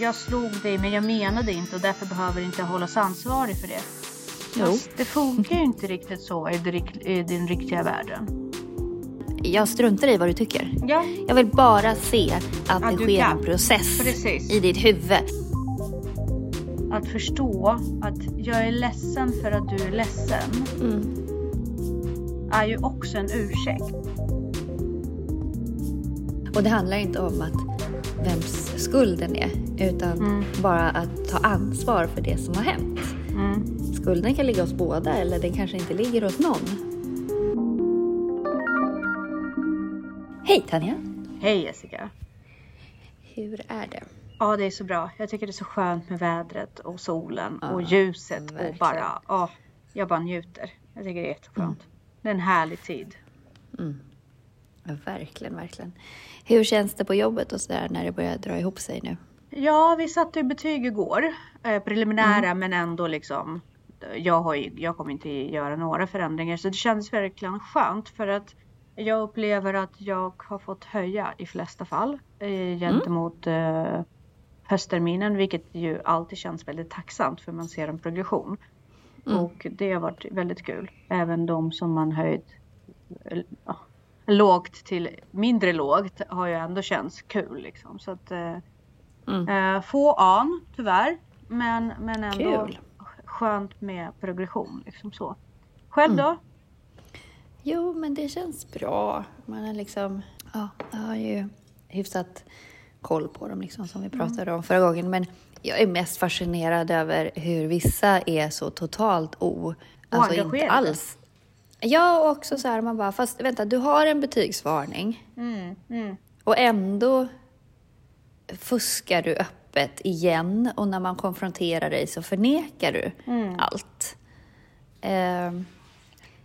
jag slog dig men jag menade inte och därför behöver inte hållas ansvarig för det. Jo. Fast det funkar ju inte riktigt så i, den riktiga världen. Jag struntar i vad du tycker. Ja, Jag vill bara se att Att det sker kan. en process Precis. i ditt huvud. att förstå att jag är ledsen för att du är ledsen Mm. är ju också en ursäkt. Och det handlar inte om att vems skulden är, utan Mm. bara att ta ansvar för det som har hänt. Mm. Skulden kan ligga hos båda eller den kanske inte ligger hos någon. Hej Tanja! Hej Jessica. Hur är det? Ja, det är så bra. Jag tycker det är så skönt med vädret och solen Ja, och ljuset verkligen. och bara, ja, jag bara njuter. Jag tycker det är jätteskönt. Det är en härlig tid. Mm. Ja, verkligen, verkligen. Hur känns det på jobbet och sådär när det börjar dra ihop sig nu? Ja, vi satte betyg igår. Eh, preliminära men ändå liksom. Jag, har ju, jag kommer inte göra några förändringar så det kändes verkligen skönt för att jag upplever att jag har fått höja i flesta fall eh, gentemot eh, höstterminen vilket ju alltid känns väldigt tacksamt för man ser en progression. Mm. Och det har varit väldigt kul. Även de som man höjt eh, ja, lågt till mindre lågt har ju ändå känts kul liksom. Så att, eh, Mm. Eh, få an tyvärr. Men, men ändå Kul. skönt med progression. Liksom så. Själv Mm. då? Jo, men det känns bra. Man är liksom, ja, jag har ju hyfsat koll på dem liksom, som vi pratade om förra gången. Men jag är mest fascinerad över hur vissa är så totalt o... Alltså inte alls. Ja, och också så här, man bara, fast vänta, du har en betygsvarning Mm, mm. och ändå fuskar du öppet igen och när man konfronterar dig så förnekar du Mm. allt. Ehm,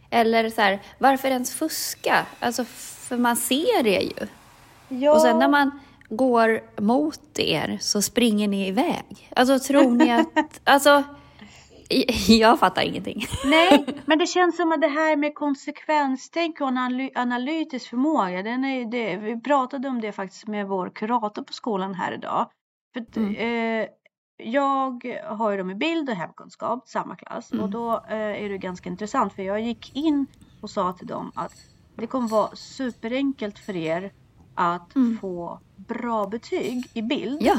eller så här, varför ens fuska? Alltså, för man ser det ju. Ja, Och sen när man går mot er så springer ni iväg. Alltså tror ni att... Alltså, jag fattar ingenting. Nej, men det känns som att det här med konsekvenstänk och analy- analytisk förmåga. Den är, det, vi pratade om det faktiskt med vår kurator på skolan här idag. För Mm. eh, jag har ju dem i bild och hemkunskap, samma klass. Mm. Och då eh, är det ganska intressant för jag gick in och sa till dem att det kommer vara superenkelt för er att Mm. få bra betyg i bild. Ja.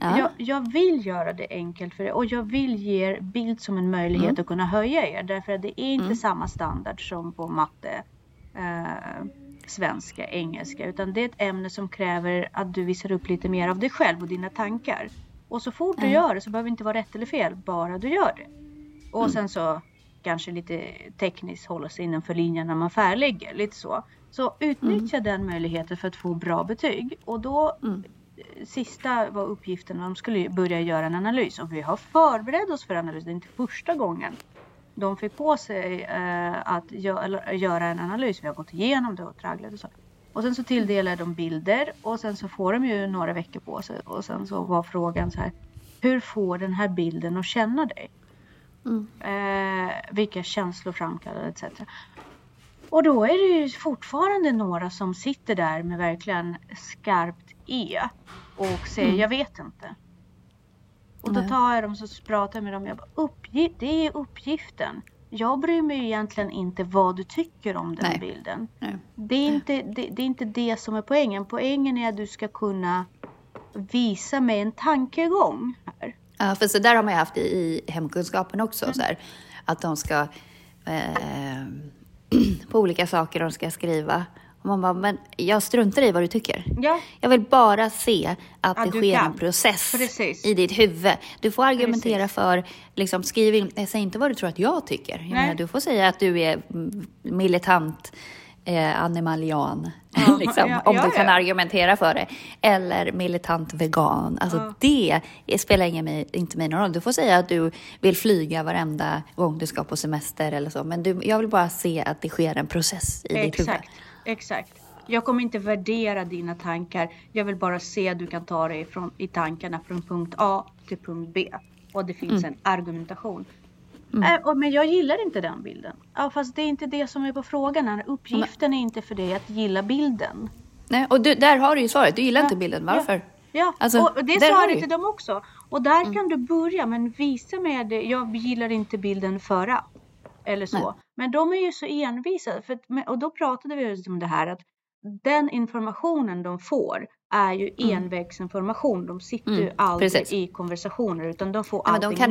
Ja. Jag, jag vill göra det enkelt för er och jag vill ge er bild som en möjlighet Mm. att kunna höja er. Därför att det är inte Mm. samma standard som på matte, eh, svenska, engelska. Utan det är ett ämne som kräver att du visar upp lite mer av dig själv och dina tankar. Och så fort du Mm. gör det så behöver det inte vara rätt eller fel, bara du gör det. Och Mm. sen så kanske lite tekniskt hålla sig innanför linjen när man färdiglägger, lite så. Så utnyttja den möjligheten för att få bra betyg. Och då Mm. Sista var uppgiften, de skulle börja göra en analys och vi har förberett oss för analys. Det är inte första gången de fick på sig eh, att gö- göra en analys. Vi har gått igenom det och tragglat och så. Och sen så tilldelar de bilder och sen så får de ju några veckor på sig och sen så var frågan så här. Hur får den här bilden att känna dig? Mm. Eh, vilka känslor framkallar etc. Och då är det ju fortfarande några som sitter där med verkligen skarpt E och säger Mm. jag vet inte. Och då tar jag dem så pratar jag med dem. Jag bara, uppgift, det är uppgiften. Jag bryr mig egentligen inte vad du tycker om den Nej. bilden. Nej. Det är, inte, det, det är inte det som är poängen. Poängen är att du ska kunna visa mig en tankegång här. Ja, för så där har man ju haft i, i hemkunskapen också. Så här, att de ska eh, på olika saker de ska skriva. Och man bara, men jag struntar i vad du tycker. Ja, Jag vill bara se att Att det sker kan. en process Precis. i ditt huvud. Du får argumentera Precis. för, liksom, skriv in, säg inte vad du tror att jag tycker. Jag menar, du får säga att du är mm, militant eh, animalian, Ja, liksom, ja, om ja, du kan argumentera för det. Eller militant vegan. Alltså det spelar ingen, inte mig någon roll. Du får säga att du vill flyga varenda gång du ska på semester eller så. Men du, jag vill bara se att det sker en process i ditt huvud. exakt. Exakt. Jag kommer inte värdera dina tankar. Jag vill bara se att du kan ta dig från, i tankarna från punkt A till punkt B. Och det finns en argumentation. Äh, och, men jag gillar inte den bilden. Ja, fast det är inte det som är på frågan. här. Uppgiften är inte för dig att gilla bilden. Nej, och du, där har du ju svaret. Du gillar Ja, inte bilden. Varför? Ja, Alltså, och det sa jag ju. till dem också. Och där Mm. kan du börja, men visa det. Jag gillar inte bilden föra. Eller så. Nej. Men de är ju så envisa. För, och då pratade vi just om det här att den informationen de får är ju envägsinformation. De sitter ju Mm, aldrig precis. i konversationer utan de får Ja, men de allting kan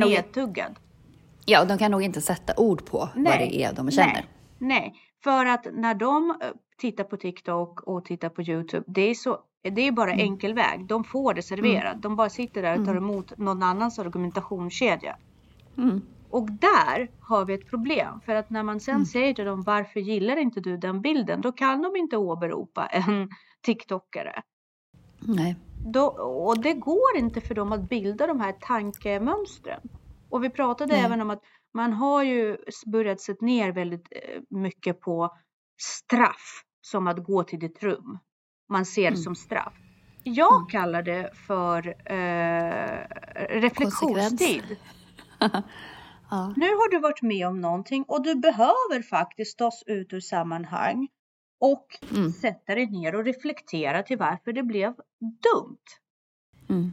Ja, de kan nog inte sätta ord på vad det är de känner. Nej, nej, för att när de eh, tittar på TikTok och tittar på Youtube, det är, så, det är bara Mm. enkel väg. De får det serverat. De bara sitter där och tar emot någon annans argumentationskedja. Mm. Och där har vi ett problem. För att när man sen Mm. säger till dem varför gillar inte du den bilden? Då kan de inte åberopa en TikTokare. Nej. Då, och det går inte för dem att bilda de här tankemönstren. Och vi pratade Nej. även om att man har ju börjat sätta ner väldigt eh, mycket på straff som att gå till ditt rum. Man ser Mm. som straff. Jag Mm. kallar det för eh, reflektionstid. Ja. Nu har du varit med om någonting och du behöver faktiskt tas ut ur sammanhang och Mm. sätta dig ner och reflektera till varför det blev dumt. Mm.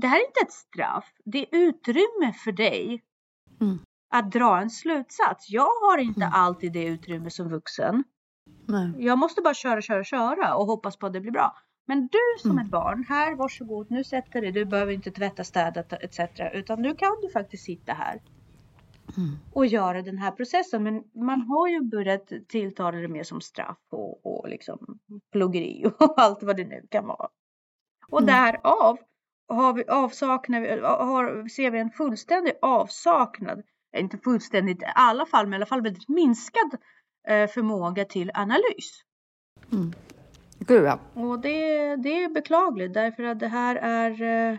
Det här är inte ett straff. Det är utrymme för dig Mm. att dra en slutsats. Jag har inte Mm. alltid det utrymme som vuxen. Nej. Jag måste bara köra, köra, köra och hoppas på att det blir bra. Men du som Mm. ett barn, här varsågod, nu sätter dig. Du behöver inte tvätta, städa etc. Utan nu kan du faktiskt sitta här Mm. och göra den här processen. Men man har ju börjat tilltala det mer som straff och, och liksom pluggeri och allt vad det nu kan vara. Och Mm. därav har vi avsaknad, har, ser vi en fullständig avsaknad, eh, inte fullständigt i alla fall, men i alla fall väldigt minskad eh, förmåga till analys. Mm. Gud ja. Och det, det är beklagligt därför att det här är eh,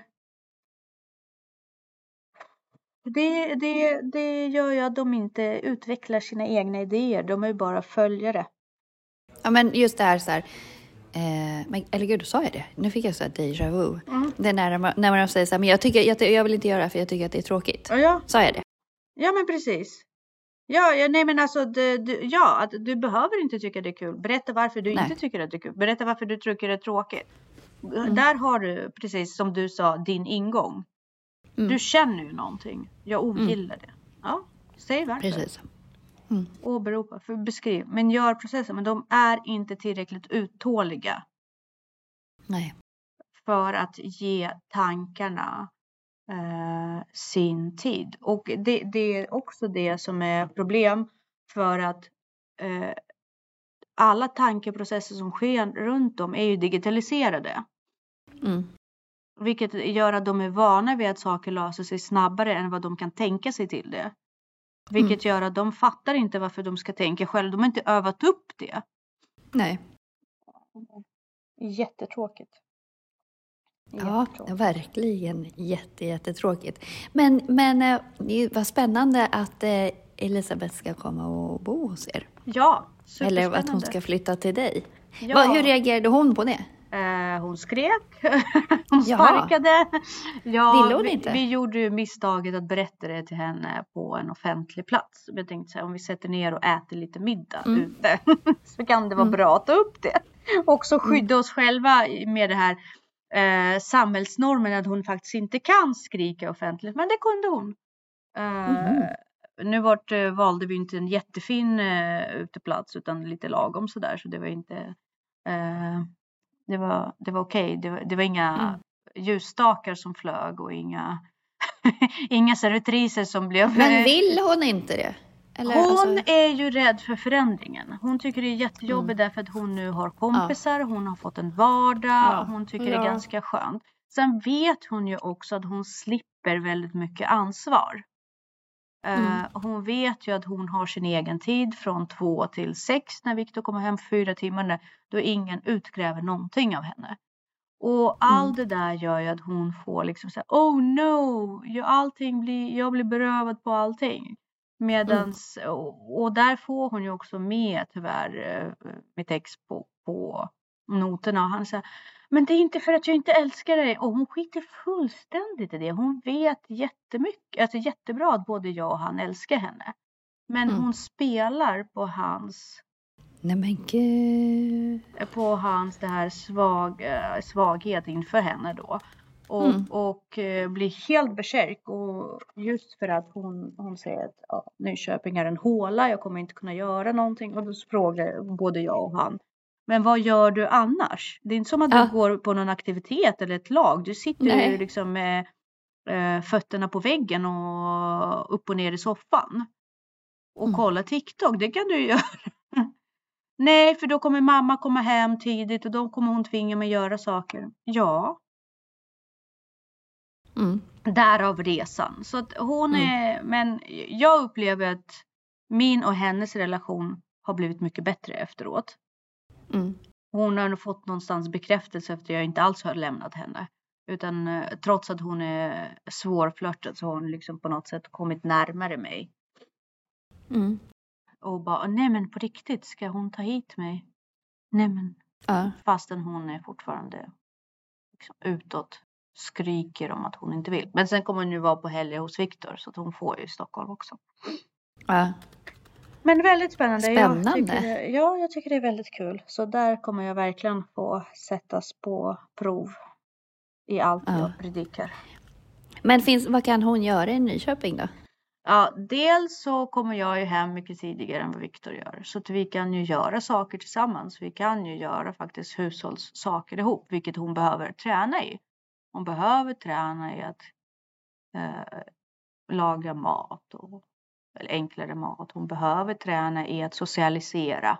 det, det, det gör ju att de inte utvecklar sina egna idéer. De är ju bara följare. Ja men just det här så här. Eh, men, eller gud, sa jag det? Nu fick jag så här déjà vu. Mm. Det är när man, när man säger så här, men jag, tycker, jag, jag vill inte göra det för jag tycker att det är tråkigt. Ja, ja, Sa jag det? ja men precis. Ja, ja, nej men alltså, det, du, ja, att du behöver inte tycka det är kul. Berätta varför du Nej. inte tycker att det är kul. Berätta varför du tycker det är tråkigt. Där har du, precis som du sa, din ingång. Mm. Du känner ju någonting. Jag ogillar det. Ja, säg varför. Precis. Åberopa, för beskriv, men gör processen. Men de är inte tillräckligt uttåliga Nej. för att ge tankarna eh, sin tid. Och det, det är också det som är problem för att eh, alla tankeprocesser som sker runt om är ju digitaliserade. Mm. Vilket gör att de är vana vid att saker löser sig snabbare än vad de kan tänka sig till det. Vilket gör att de fattar inte varför de ska tänka själv. De har inte övat upp det. Nej. Jättetråkigt. Ja, verkligen jätte, jättetråkigt. Men, men eh, det var spännande att eh, Elisabeth ska komma och bo hos er. Ja, Eller att hon ska flytta till dig. Ja. Vad, hur reagerade hon på det? Eh, hon skrek, hon sparkade. Ja, Ville hon vi, inte? vi gjorde ju misstaget att berätta det till henne på en offentlig plats. Jag tänkte så här, om vi sätter ner och äter lite middag Mm. ute så kan det vara Mm. bra att ta upp det. Också skydda oss själva med det här eh, samhällsnormen att hon faktiskt inte kan skrika offentligt. Men det kunde hon. Eh, Mhm. Nu vart, eh, valde vi inte en jättefin eh, uteplats utan lite lagom sådär så det var inte eh, det var, det var okej. Det, var, det var inga Mm. ljusstakar som flög och inga, inga servitriser som blev... Men vill hon inte det? Eller, hon alltså, är ju rädd för förändringen. Hon tycker det är jättejobbigt Mm. därför att hon nu har kompisar, hon har fått en vardag Ja. och hon tycker det Ja. är ganska skönt. Sen vet hon ju också att hon slipper väldigt mycket ansvar. Eh, Mm. hon vet ju att hon har sin egen tid från två till sex när Viktor kommer hem fyra timmar då ingen utkräver någonting av henne. Och allt Mm. det där gör ju att hon får liksom säga oh no, jag, allting blir, jag blir berövad på allting. Medans, och, och där får hon ju också med tyvärr eh, mitt ex på, på noterna. Och han säger, men det är inte för att jag inte älskar dig. Och hon skiter fullständigt i det. Hon vet jättemycket, alltså jättebra att både jag och han älskar henne. Men Mm. hon spelar på hans Nej men gud. på hans det här svag, eh, svaghet inför henne då. Och, Mm. och eh, blir helt besärk och just för att hon, hon säger att ja, Nyköping är en håla, jag kommer inte kunna göra någonting och då frågar både jag och han men vad gör du annars? Det är inte som att Ja. du går på någon aktivitet eller ett lag. Du sitter Nej. ju liksom med eh, fötterna på väggen och upp och ner i soffan. Och Mm. kolla TikTok, det kan du ju göra. Nej, för då kommer mamma komma hem tidigt och då kommer hon tvinga mig göra saker. Ja, Mm. därav resan. Så att hon Mm. är, men jag upplever att min och hennes relation har blivit mycket bättre efteråt. Mm. Hon har fått någonstans bekräftelse efter att jag inte alls har lämnat henne. Utan eh, trots att hon är svårflörtad så har hon liksom på något sätt kommit närmare mig. Mm. Och bara, nej men på riktigt, ska hon ta hit mig? Nej men, Ja. fastän hon är fortfarande liksom utåt skriker om att hon inte vill. Men sen kommer hon ju vara på helger hos Viktor så att hon får ju i Stockholm också. Ja. Men väldigt spännande. Jag Spännande. tycker, det- ja, jag tycker det är väldigt kul. Så där kommer jag verkligen få sättas på prov i allt Ja. jag predikar. Men finns, vad kan hon göra i Nyköping då? Ja, dels så kommer jag ju hem mycket tidigare än vad Viktor gör. Så att vi kan ju göra saker tillsammans. Vi kan ju göra faktiskt hushållssaker ihop, vilket hon behöver träna i. Hon behöver träna i att eh, laga mat och eller enklare mat. Hon behöver träna i att socialisera.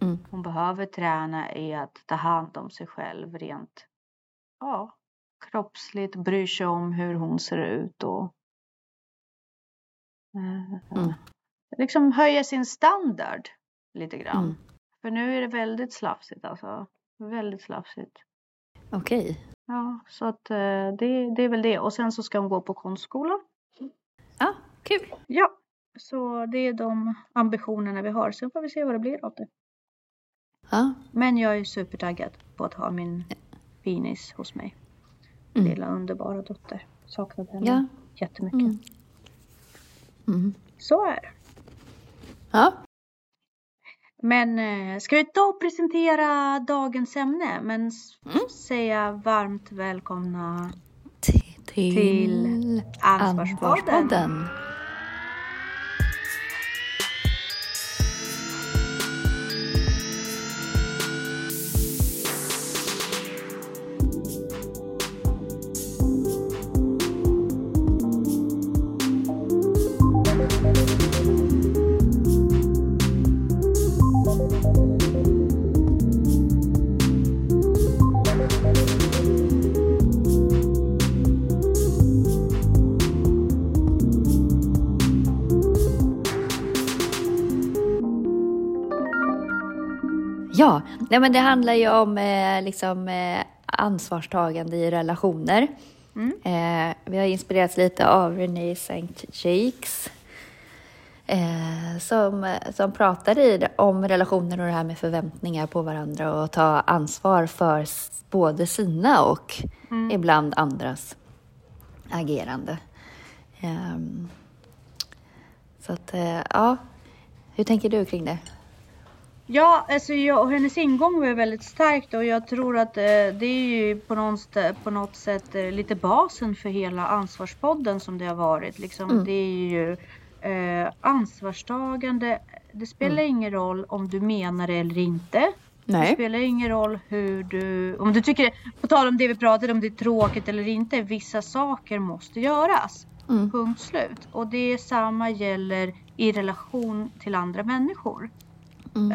Mm. Hon behöver träna i att ta hand om sig själv rent ja, kroppsligt, bryr sig om hur hon ser ut och eh, Mm. liksom höja sin standard lite grann. Mm. För nu är det väldigt slafsigt alltså. Väldigt slafsigt. Okej. Ja, så att eh, det, det är väl det. Och sen så ska hon gå på konstskola. Ja, kul. Ja, så det är de ambitionerna vi har. Sen får vi se vad det blir av det. Ja. Men jag är supertaggad på att ha min finis hos mig. Mm. Lilla underbara dotter. Saknat henne Ja. jättemycket. Mm. Mm. Så är det. Ja. Men eh, ska vi då presentera dagens ämne? Men Mm. säga varmt välkomna Till, Till Ansvarspodden. Ansvarspodden. Ja, nej men det handlar ju om eh, liksom, eh, ansvarstagande i relationer. Mm. Eh, vi har inspirerats lite av Renée St. Jakes eh, som, som pratar i, om relationer och det här med förväntningar på varandra och ta ansvar för både sina och Mm. ibland andras agerande. Ehm, så att, eh, ja, hur tänker du kring det? Ja, alltså jag, och hennes ingång var väldigt starkt och jag tror att eh, det är ju på något, stä- på något sätt eh, lite basen för hela ansvarspodden som det har varit. Liksom, Mm. Det är ju eh, ansvarstagande. Det spelar ingen roll om du menar det eller inte. Det Nej. spelar ingen roll hur du, om du tycker, på tal om det vi pratade om, det är tråkigt eller inte. Vissa saker måste göras. Mm. Punkt slut. Och det samma gäller i relation till andra människor. Mm.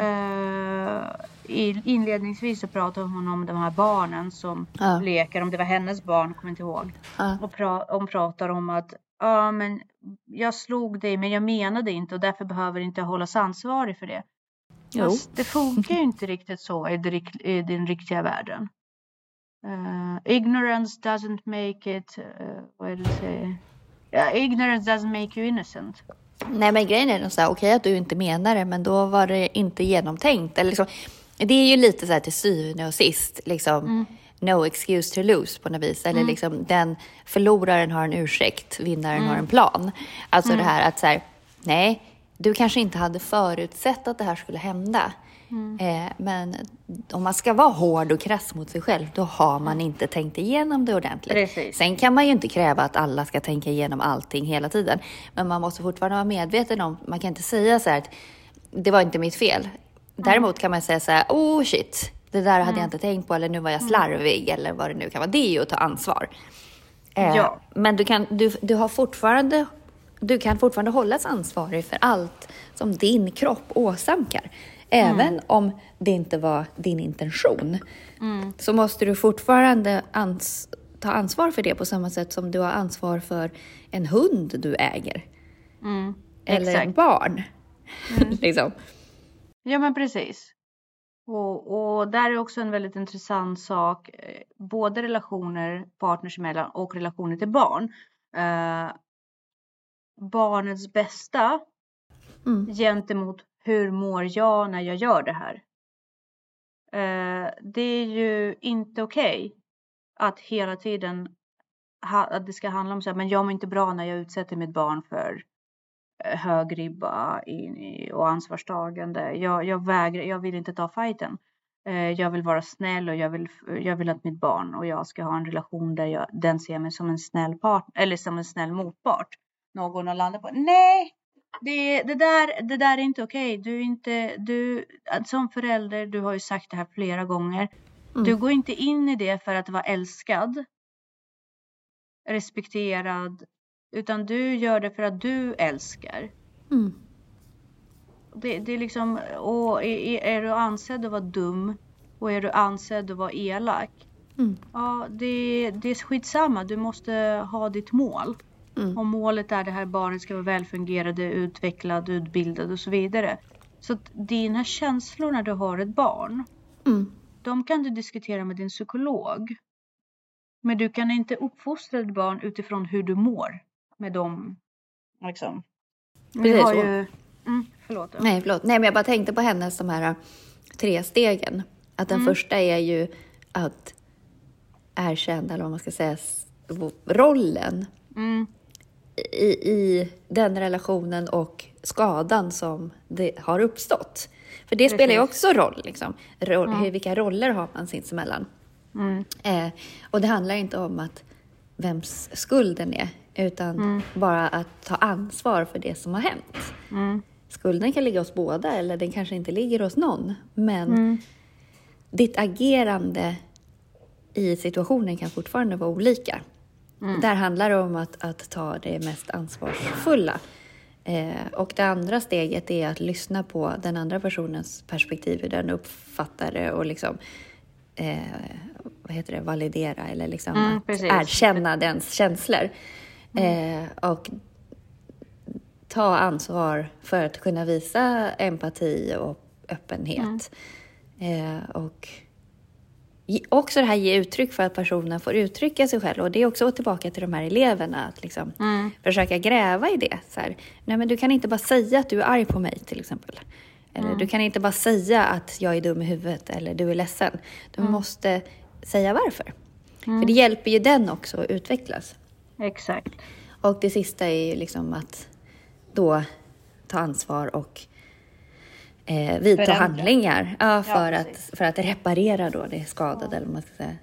I, inledningsvis så pratade hon om de här barnen som Ja. leker, om det var hennes barn, kommer inte ihåg. Ja. Och pra, hon pratar om att ja, men jag slog dig men jag menade inte och därför behöver inte jag hållas ansvarig för det. Jo. Fast det funkar ju inte riktigt så i, i den riktiga världen. Eh, ignorance doesn't make it, uh, vad är det du säger? Ja, ignorance doesn't make you innocent. Nej, men grejen är nog okej att du inte menar det, men då var det inte genomtänkt. Eller liksom, det är ju lite så här till syvende och sist, liksom, no excuse to lose på något vis. Eller liksom, den förloraren har en ursäkt, vinnaren har en plan. Alltså det här att så här, nej, du kanske inte hade förutsett att det här skulle hända. Mm. Eh, men om man ska vara hård och krass mot sig själv, då har man inte tänkt igenom det ordentligt. Precis. Sen kan man ju inte kräva att alla ska tänka igenom allting hela tiden. Men man måste fortfarande vara medveten om, man kan inte säga så här att det var inte mitt fel. Däremot kan man säga så här, oh shit, det där hade jag inte tänkt på eller nu var jag slarvig eller vad det nu kan vara. Det är ju att ta ansvar. Eh, Ja. Men du kan, du, du har fortfarande, du kan fortfarande hållas ansvarig för allt som din kropp åsamkar. Även om det inte var din intention så måste du fortfarande ans- ta ansvar för det på samma sätt som du har ansvar för en hund du äger. Mm. Eller Exakt. en barn. liksom. Ja men precis. Och, och där är också en väldigt intressant sak, eh, både relationer partners emellan och relationer till barn. Eh, barnets bästa Mm. gentemot hur mår jag när jag gör det här. Eh, det är ju inte okej att hela tiden ha, att det ska handla om så här, men jag mår inte bra när jag utsätter mitt barn för eh, hög ribba i, och ansvarstagande. Jag, jag vägrar, jag vill inte ta fighten. Eh, jag vill vara snäll och jag vill, jag vill att mitt barn och jag ska ha en relation där jag, den ser mig som en snäll partner eller som en snäll motpart. Någon att landa på. Nej, det, det, där, det där är inte okej. Du är inte, du, som förälder, du har ju sagt det här flera gånger. Mm. Du går inte in i det för att vara älskad, respekterad, utan du gör det för att du älskar. Mm. Det, det är liksom, och är, är du ansedd att vara dum och är du ansedd att vara elak, Mm. ja det, det är skitsamma. Du måste ha ditt mål. Mm. Om målet är det här barnet ska vara välfungerande, utvecklad, utbildad och så vidare. Så dina känslor när du har ett barn, Mm. de kan du diskutera med din psykolog. Men du kan inte uppfostra ett barn utifrån hur du mår med dem. Liksom. Precis, har ju... Mm, förlåt. Nej, förlåt. Nej, men jag bara tänkte på hennes de här tre stegen. Att den första är ju att erkänna, eller vad man ska säga, rollen Mm, i, i den relationen och skadan som det har uppstått. För det spelar ju Precis. också roll, liksom. Roll, hur, vilka roller har man sinsemellan? mm, Eh, och det handlar inte om att vems skulden är, utan bara att ta ansvar för det som har hänt. mm, Skulden kan ligga hos båda eller den kanske inte ligger hos någon. Men mm, ditt agerande i situationen kan fortfarande vara olika. Där handlar det om att, att ta det mest ansvarsfulla. Eh, och det andra steget är att lyssna på den andra personens perspektiv, hur den uppfattar det och liksom eh, vad heter det, validera eller liksom Mm, att precis. erkänna dens känslor. Eh, och ta ansvar för att kunna visa empati och öppenhet. Eh, och också det här ge uttryck för att personen får uttrycka sig själv. Och det är också tillbaka till de här eleverna, att liksom mm, försöka gräva i det. Så här, Nej, men du kan inte bara säga att du är arg på mig till exempel. Eller du kan inte bara säga att jag är dum i huvudet eller du är ledsen. Du måste säga varför. För det hjälper ju den också att utvecklas. exakt. Och det sista är ju liksom att då ta ansvar och eh, vidta Förändra. handlingar ja, för, Ja, att, för att reparera då det skadade. Eller vad man ska säga.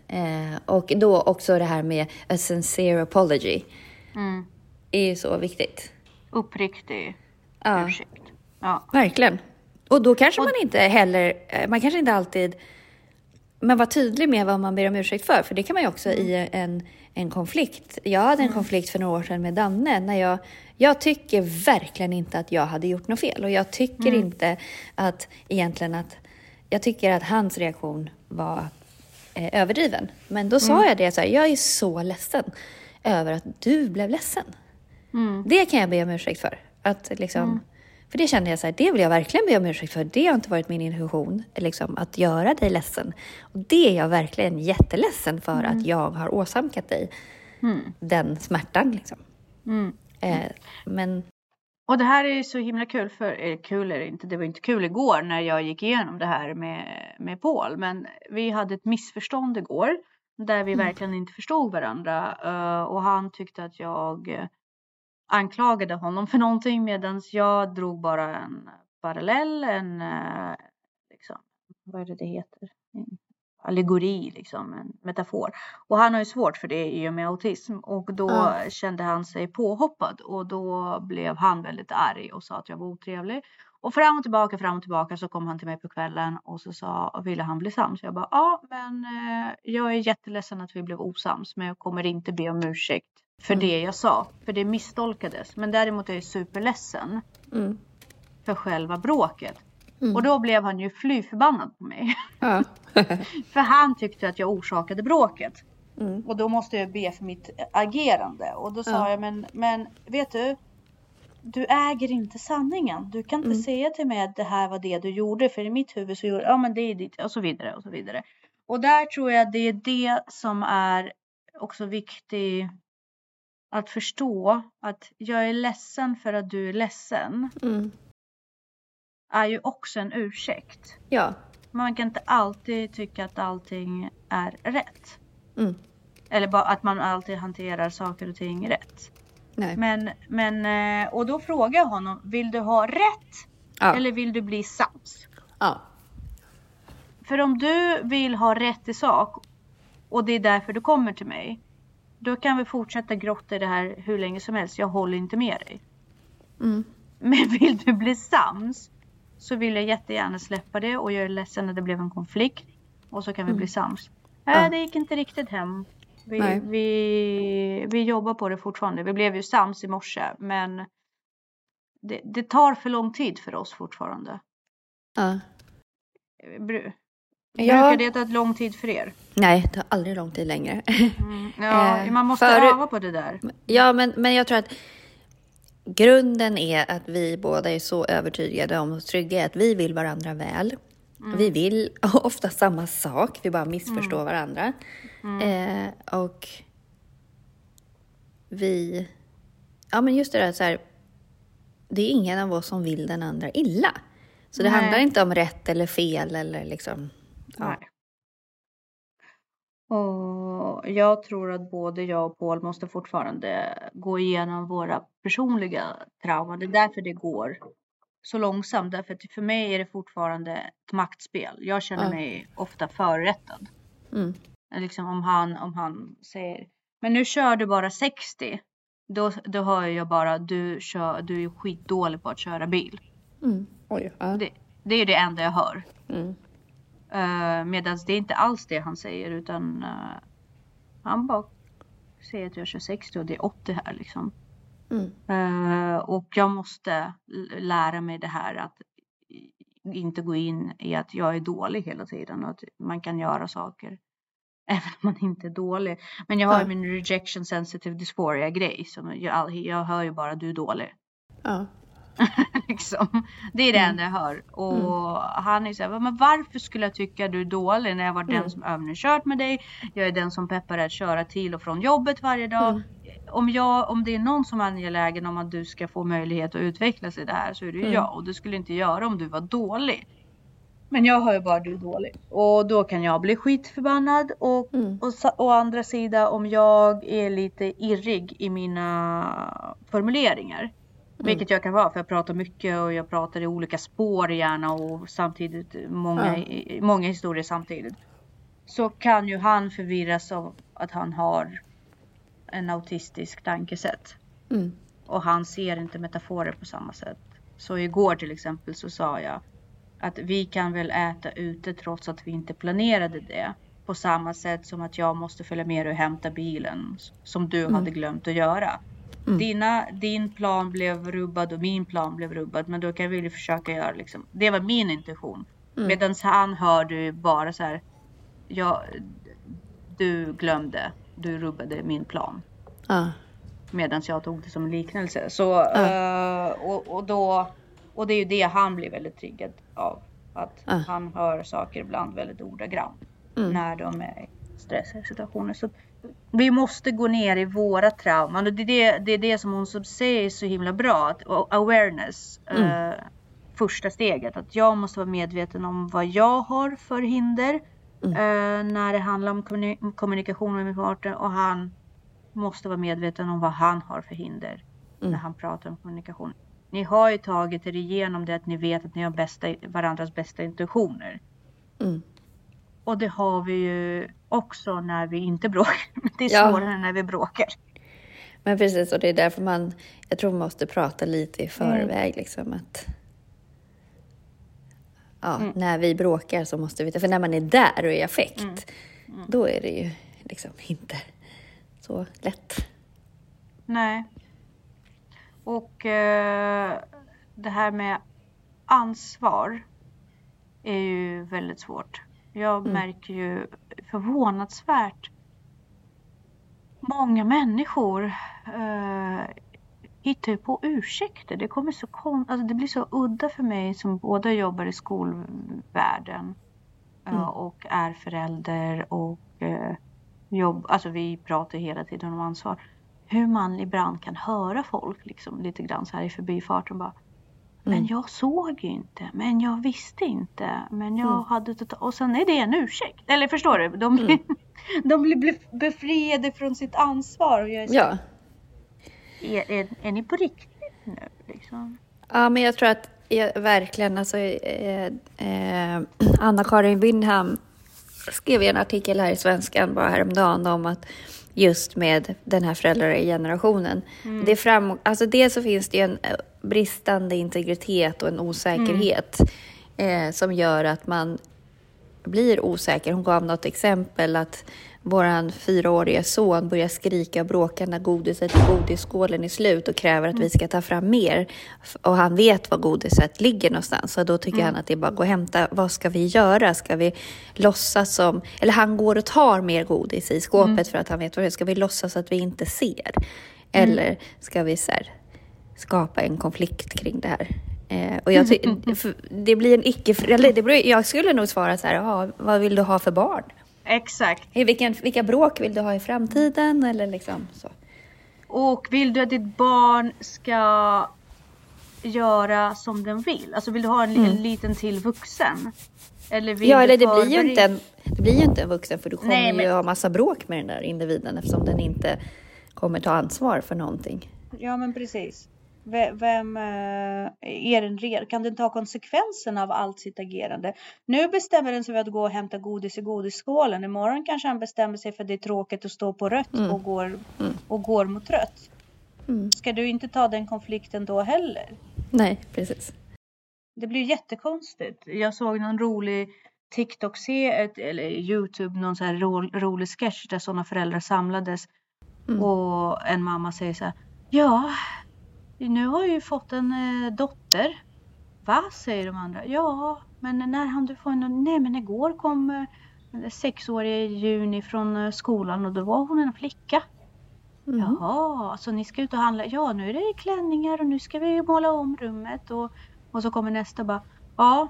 Eh, och då också det här med a sincere apology Mm. är ju så viktigt. Uppriktig Ja. ursäkt. Ja. Verkligen. Och då kanske man inte heller, eh, man kanske inte alltid, men var tydlig med vad man ber om ursäkt för. För det kan man ju också i en, en konflikt. Jag hade en konflikt för några år sedan med Danne. När jag, jag tycker verkligen inte att jag hade gjort något fel. Och jag tycker inte att egentligen att, jag tycker att hans reaktion var eh, överdriven. Men då sa jag det så här, jag är så ledsen över att du blev ledsen. Mm. Det kan jag be om ursäkt för. Att liksom, För det kände jag så här, det vill jag verkligen be om ursäkt för. Det har inte varit min intention, liksom, att göra dig ledsen. Och det är jag verkligen jätteledsen för att jag har åsamkat dig Mm. den smärtan. Liksom. Mm. Eh, men Och det här är så himla kul för, eller kul är det inte, det var inte kul igår när jag gick igenom det här med, med Paul. Men vi hade ett missförstånd igår där vi verkligen inte förstod varandra. eh, och han tyckte att jag anklagade honom för någonting medan jag drog bara en parallell, en eh, liksom, vad är det det heter? En allegori, liksom, en metafor. Och han har ju svårt för det i och med autism och då Ja. kände han sig påhoppad och då blev han väldigt arg och sa att jag var otrevlig. Och fram och tillbaka, fram och tillbaka så kom han till mig på kvällen och så sa, ville han bli sams? Jag bara, ja men eh, jag är jätteledsen att vi blev osams men jag kommer inte be om ursäkt för Mm. det jag sa, för det misstolkades. Men däremot är jag superledsen Mm. för själva bråket. Mm. Och då blev han ju fly förbannad på mig. Ja. för han tyckte att jag orsakade bråket. Mm. Och då måste jag be för mitt agerande. Och då sa Ja. jag, men, men vet du? Du äger inte sanningen. Du kan inte Mm. säga till mig att det här var det du gjorde. För i mitt huvud så gjorde ja men det är ditt och så vidare och så vidare. Och där tror jag det är det som är också viktigt att förstå. Att jag är ledsen för att du är ledsen. Mm. Är ju också en ursäkt. Ja. Man kan inte alltid tycka att allting är rätt. Mm. Eller bara att man alltid hanterar saker och ting rätt. Nej. Men, men, eh, och då frågar jag honom, vill du ha rätt Ja. eller vill du bli sams? Ja. För om du vill ha rätt i sak och det är därför du kommer till mig. Då kan vi fortsätta grotta i det här hur länge som helst. Jag håller inte med dig. Mm. Men vill du bli sams så vill jag jättegärna släppa det och jag är ledsen att det blev en konflikt. Och så kan vi bli sams. Nej, Ja. det gick inte riktigt hem. Vi, Nej. vi, vi jobbar på det fortfarande. Vi blev ju sams i morse men det, det tar för lång tid för oss fortfarande. Ja. Bru, Ja. Brukar det ta lång tid för er? Nej, det tar aldrig lång tid längre. Mm. Ja, Eh, man måste förut- öva på det där. Ja, men, men jag tror att grunden är att vi båda är så övertygade om och trygga i att vi vill varandra väl. Vi vill ofta samma sak, vi bara missförstår varandra. Eh, och vi... Ja, men just det där så här, det är ingen av oss som vill den andra illa. Så det Nej. handlar inte om rätt eller fel eller liksom... Ja. Nej. Och jag tror att både jag och Paul måste fortfarande gå igenom våra personliga trauman. Det är därför det går så långsamt. Därför att för mig är det fortfarande ett maktspel. Jag känner Ja. mig ofta förrättad. Mm. Liksom om han, om han säger Men nu kör du bara 60. Då, då hör jag bara du, kör, du är skitdålig på att köra bil. Mm. Oj. Ja. Det, det är det enda jag hör. Mm. Uh, Medan det är inte alls det han säger utan eh, han bara säger att jag kör 60 och det är 80 här liksom. Mm. Eh, och jag måste lära mig det här att inte gå in i att jag är dålig hela tiden och att man kan göra saker även om man inte är dålig. Men jag har Ja. min rejection sensitive dysphoria grej som jag, jag hör ju bara du är dålig. Ja. liksom. Det är det Mm. enda jag hör. Och han är så här, men varför skulle jag tycka du är dålig när jag var den Mm. som övningskört med dig? Jag är den som peppar dig att köra till och från jobbet varje dag. Mm. Om, jag, om det är någon som är angelägen om att du ska få möjlighet att utvecklas i det här så är det ju Mm. jag. Och det skulle inte göra om du var dålig. Men jag hör ju bara du är dålig. Och då kan jag bli skitförbannad. Och Mm. och å andra sidan om jag är lite irrig i mina formuleringar. Vilket jag kan vara för jag pratar mycket och jag pratar i olika spår gärna och samtidigt många, i- många historier samtidigt. Så kan ju han förvirras av att han har en autistisk tankesätt. Mm. Och han ser inte metaforer på samma sätt. Så igår till exempel så sa jag att vi kan väl äta ute trots att vi inte planerade det. På samma sätt som att jag måste följa med och hämta bilen som du hade glömt att göra. Mm. Dina, din plan blev rubbad och min plan blev rubbad men då kan vi ju försöka göra liksom. Det var min intention. Mm. Medan han hör du bara så här. Ja, du glömde. Du rubbade min plan. Ja. Medan jag tog det som en liknelse. Så, eh, och, och, då, och det är ju det han blir väldigt triggad av. Att Ja. han hör saker ibland väldigt ordagrant. Mm. När de är stressiga situationer. Så vi måste gå ner i våra trauman. Och det är det, det, är det som hon som säger så himla bra. Att, awareness. Mm. eh, första steget. Att jag måste vara medveten om vad jag har för hinder. Mm. eh, när det handlar om kommuni- kommunikation med min partner. Och han måste vara medveten om vad han har för hinder. när han pratar om kommunikation. Ni har ju tagit er igenom det att ni vet att ni har bästa, varandras bästa intentioner. Mm. Och det har vi ju också när vi inte bråkar. Det är Ja. svårare när vi bråkar. Men precis, och det är därför man, jag tror man måste prata lite i förväg liksom att ja, när vi bråkar så måste vi, för när man är där och i affekt, då är det ju liksom inte så lätt. Nej. Och eh, det här med ansvar är ju väldigt svårt. Jag märker ju förvånansvärt många människor eh, hittar ju på ursäkter. Det, kommer så kon- alltså det blir så udda för mig som både jobbar i skolvärlden eh, och är förälder och eh, jobb, alltså vi pratar hela tiden om ansvar. Hur man ibland kan höra folk liksom lite grann så här i förbifarten bara Men jag såg ju inte, men jag visste inte, men jag hade tot- och sen är det en ursäkt. Eller förstår du? De blir, de blir bef- befriade från sitt ansvar. Och jag är, så, Ja. är, är, är ni på riktigt nu? Liksom? Ja, men jag tror att jag, verkligen, alltså eh, eh, Anna-Karin Windham skrev en artikel här i Svenskan bara häromdagen om att just med den här föräldragenerationen. Det är fram, alltså dels så finns det ju en eh, bristande integritet och en osäkerhet eh, som gör att man blir osäker. Hon gav något exempel att våran fyraåriga son börjar skrika och bråka när godiset i godisskålen är slut och kräver att vi ska ta fram mer. Och han vet var godiset ligger någonstans. Så då tycker han att det är bara att gå och hämta. Vad ska vi göra? Ska vi låtsas som... Eller han går och tar mer godis i skåpet för att han vet vad det är. Ska vi låtsas att vi inte ser? Eller ska vi så här, skapa en konflikt kring det här? Eh, och jag det blir en icke... Det jag skulle nog svara så här, "Jaha, vad vill du ha för barn? Exakt. Eh, Vilken, vilka bråk vill du ha i framtiden? Eller liksom så. Och vill du att ditt barn ska göra som den vill? Alltså vill du ha en, en liten till vuxen? Eller vill Mm. Ja, eller det blir ju inte en, det blir ju inte en vuxen för du kommer Nej, men- ju ha massa bråk med den där individen eftersom den inte kommer ta ansvar för någonting. Ja men precis. Vem eh, är den? Kan den ta konsekvenserna av allt sitt agerande? Nu bestämmer den sig för att gå och hämta godis i godisskålen. Imorgon kanske han bestämmer sig för att det är tråkigt att stå på rött och, går, och går mot rött. Mm. Ska du inte ta den konflikten då heller? Nej, precis. Det blir jättekonstigt. Jag såg någon rolig TikTok se eller Youtube, någon så här ro, rolig sketch där sådana föräldrar samlades. Mm. Och en mamma säger så här. Ja, nu har jag ju fått en eh, dotter. Va? säger de andra. Ja, men när han du få en? Nej, men igår kom eh, i juni från eh, skolan och då var hon en flicka. Mm. Jaha, så ni ska ut och handla? Ja, nu är det klänningar och nu ska vi måla om rummet. Och, och så kommer nästa bara. Ja,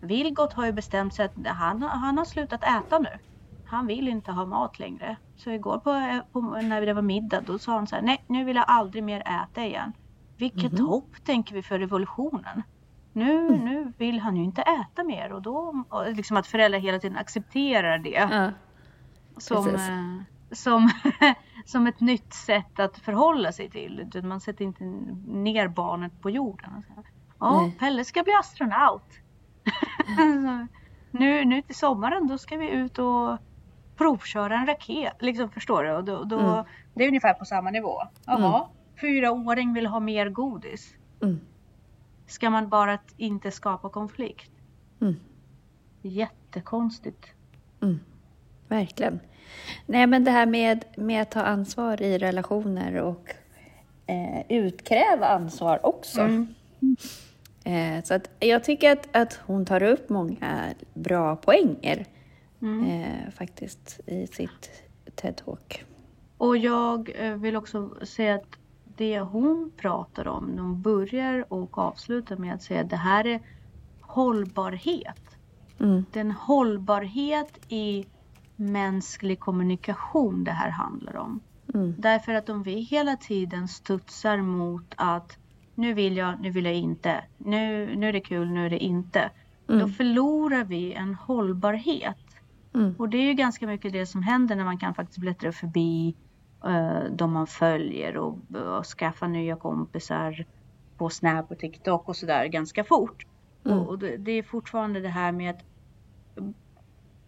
Vilgot har ju bestämt sig att han, han har slutat äta nu. Han vill inte ha mat längre. Så igår på, på, när det var middag då sa han så här. Nej, nu vill jag aldrig mer äta igen. Vilket hopp tänker vi för revolutionen. Nu, nu vill han ju inte äta mer och då och liksom att föräldrar hela tiden accepterar det Ja. som, eh, som, som ett nytt sätt att förhålla sig till. Man sätter inte ner barnet på jorden. Ja, Nej. Pelle ska bli astronaut. Nu, nu till sommaren då ska vi ut och provköra en raket. Liksom, förstår du? Och då, då, Mm. Det är ungefär på samma nivå. Jaha, fyraåring vill ha mer godis. Mm. Ska man bara inte skapa konflikt? Mm. Jättekonstigt. Mm. Verkligen. Nej, men det här med, med att ta ansvar i relationer och eh, utkräva ansvar också. Mm. Eh, så att jag tycker att, att hon tar upp många bra poänger Mm. eh, faktiskt i sitt TED-talk. Och jag eh, vill också säga att det hon pratar om, när hon börjar och avslutar med att säga att det här är hållbarhet. Mm. Det är en hållbarhet i mänsklig kommunikation det här handlar om. Mm. Därför att om vi hela tiden studsar mot att nu vill jag, nu vill jag inte, nu, nu är det kul, nu är det inte. Då Mm. förlorar vi en hållbarhet. Mm. Och det är ju ganska mycket det som händer när man kan faktiskt bläddra förbi de man följer och, och skaffa nya kompisar på Snap och TikTok och sådär ganska fort. Mm. Och, och det, det är fortfarande det här med att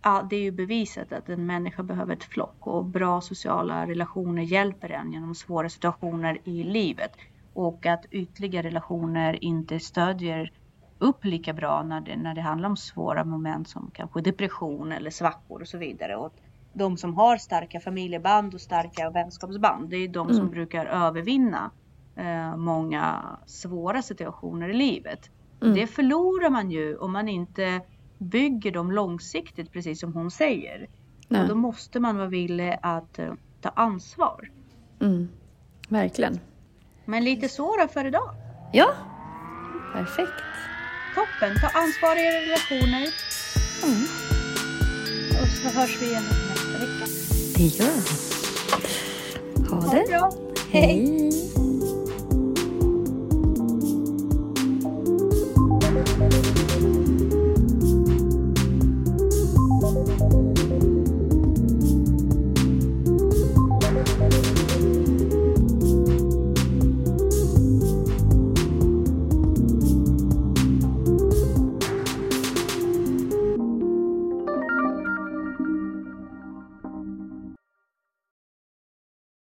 ja, det är ju bevisat att en människa behöver ett flock och bra sociala relationer hjälper en genom svåra situationer i livet. Och att ytliga relationer inte stödjer upp lika bra när det, när det handlar om svåra moment som kanske depression eller svackor och så vidare. Och de som har starka familjeband och starka vänskapsband, det är de som Mm. brukar övervinna eh, många svåra situationer i livet. Mm. Det förlorar man ju om man inte bygger dem långsiktigt, precis som hon säger. Nej. Och då måste man vara villig att eh, ta ansvar. Mm. Verkligen. Men lite så då för idag. Ja, perfekt. Toppen! Ta ansvar i era relationer. Mm. Och så hörs vi igen vecka. Det gör vi. Ha Ha det det. bra! Hej.